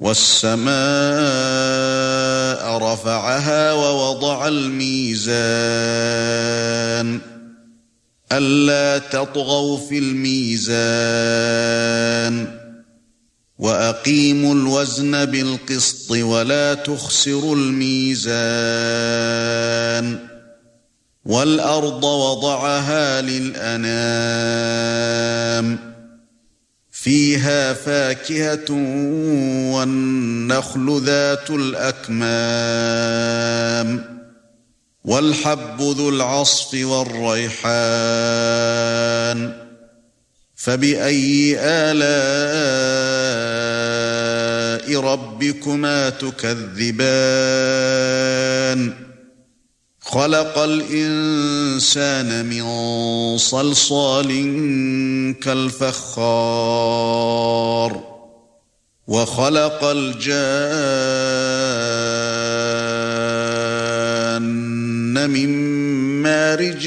وَالسَّمَاءَ رَفَعَهَا وَوَضَعَ الْمِيزَانَ. أَلَّا تَطْغَوْا فِي الْمِيزَانِ. وَأَقِيمُوا الْوَزْنَ بِالْقِسْطِ وَلَا تُخْسِرُوا الْمِيزَانَ. وَالْأَرْضَ وَضَعَهَا لِلْأَنَامِ. فِيهَا فَاكِهَةٌ وَالنَّخْلُ ذَاتُ الْأَكْمَامِ وَالْحَبُّ ذُو الْعَصْفِ وَالرَّيْحَانُ فَبِأَيِّ آلَاءِ رَبِّكُمَا تُكَذِّبَانِ خَلَقَ الْإِنسَانَ مِنْ صَلْصَالٍ كَالْفَخَّارِ وَخَلَقَ الْجَانَّ مِنْ مَارِجٍ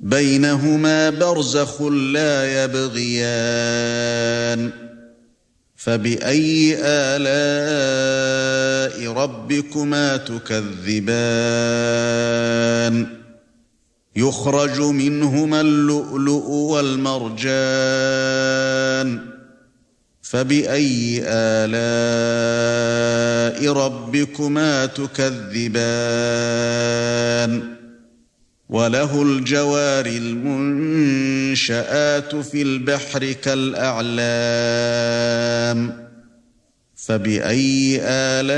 بَيْنَهُمَا بَرْزَخٌ لَّا يَبْغِيَانِ. فَبِأَيِّ آلَاءِ رَبِّكُمَا تُكَذِّبَانِ؟ يُخْرَجُ مِنْهُمَا اللُّؤْلُؤُ وَالْمَرْجَانُ. فَبِأَيِّ آلَاءِ رَبِّكُمَا تُكَذِّبَانِ؟ وَلَهُ الْجَوَارِ الْمُنشَآتُ فِي الْبَحْرِ كَالْأَعْلَامِ. فَبِأَيِّ آلَاءِ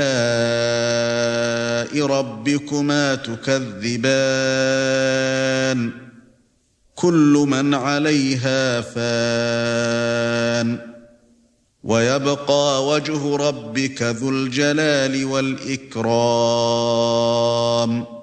رَبِّكُمَا تُكَذِّبَانِ؟ كُلُّ مَنْ عَلَيْهَا فَانٍ. وَيَبْقَى وَجْهُ رَبِّكَ ذُو الْجَلَالِ وَالْإِكْرَامِ.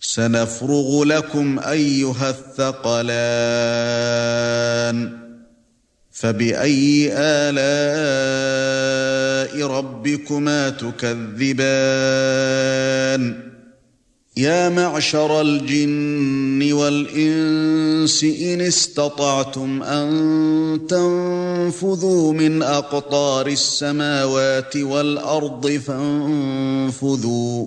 سنفرغ لكم أيها الثقلان فبأي آلاء ربكما تكذبان يا معشر الجن والإنس إن استطعتم أن تنفذوا من أقطار السماوات والأرض فانفذوا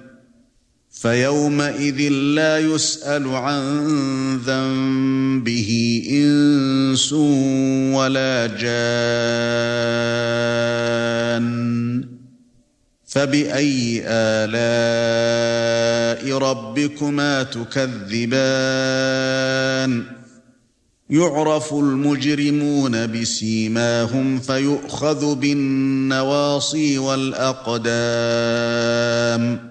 فيومئذ لا يسأل عن ذنبه إنس ولا جان. فبأي آلاء ربكما تكذبان؟ يعرف المجرمون بسيماهم فيؤخذ بالنواصي والأقدام.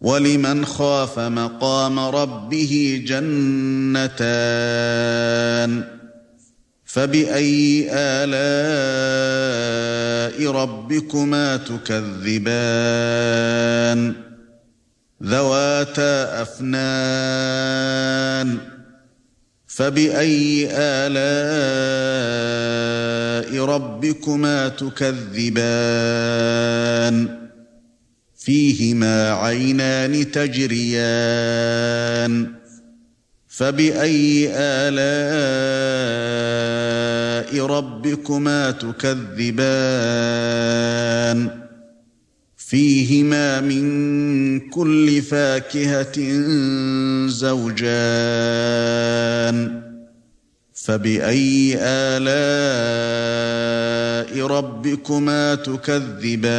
وَلِمَنْ خَافَ مَقَامَ رَبِّهِ جَنَّتَانِ فَبِأَيِّ آلَاءِ رَبِّكُمَا تُكَذِّبَانِ ذَوَاتَا أَفْنَانٍ فَبِأَيِّ آلَاءِ رَبِّكُمَا تُكَذِّبَانِ فيهما عينان تجريان فبأي آلاء ربكما تكذبان فيهما من كل فاكهة زوجان فبأي آلاء ربكما تكذبان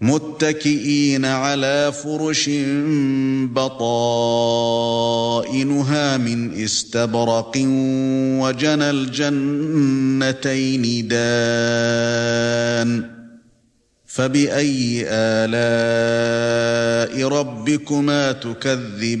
متكئين على فرش بطائنها من استبرق وجنى الجنتين دان فبأي آلاء ربكما تكذبان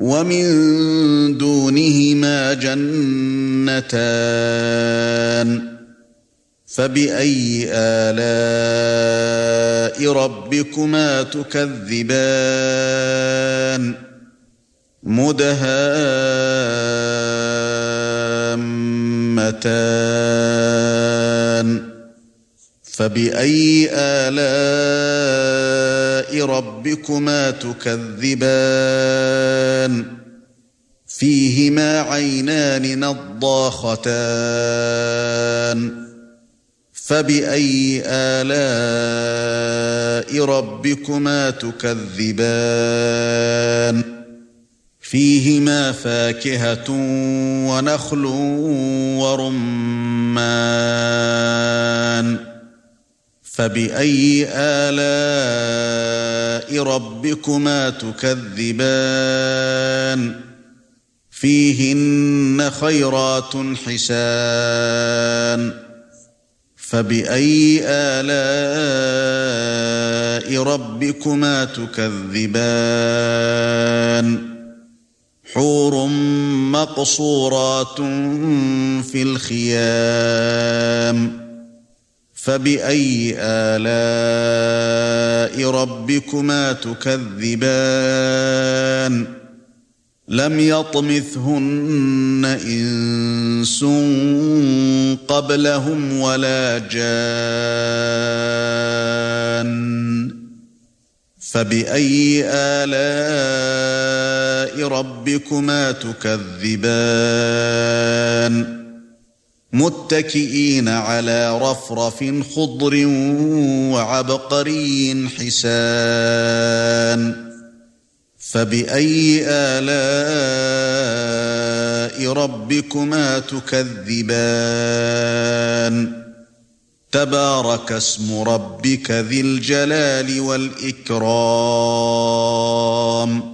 وَمِن دُونِهِمَا جَنَّتَانِ فَبِأَيِّ آلَاءِ رَبِّكُمَا تُكَذِّبَانِ مُدْهَامَّتَانِ فَبِأَيِّ آلَاءِ رَبِّكُمَا تُكَذِّبَانِ؟ فِيهِمَا عَيْنَانِ نَضَّاخَتَانِ. فَبِأَيِّ آلَاءِ رَبِّكُمَا تُكَذِّبَانِ؟ فِيهِمَا فَاكِهَةٌ وَنَخْلٌ وَرُمَّانٌ. فَبِأَيِّ آلَاءِ رَبِّكُمَا تُكَذِّبَانِ؟ فِيهِنَّ خَيْرَاتٌ حِسَانٌ. فَبِأَيِّ آلَاءِ رَبِّكُمَا تُكَذِّبَانِ؟ حور مقصورات في الخيام. فبأي آلاء ربكما تكذبان؟ لم يطمثهن إنس قبلهم ولا جان. فَبِأَيِّ آلَاءِ رَبِّكُمَا تُكَذِّبَانِ؟ مُتَّكِئِينَ عَلَى رَفْرَفٍ خُضْرٍ وَعَبْقَرِيٍّ حِسَانٍ. فَبِأَيِّ آلَاءِ رَبِّكُمَا تُكَذِّبَانِ؟ تبارك اسم ربك ذي الجلال والإكرام.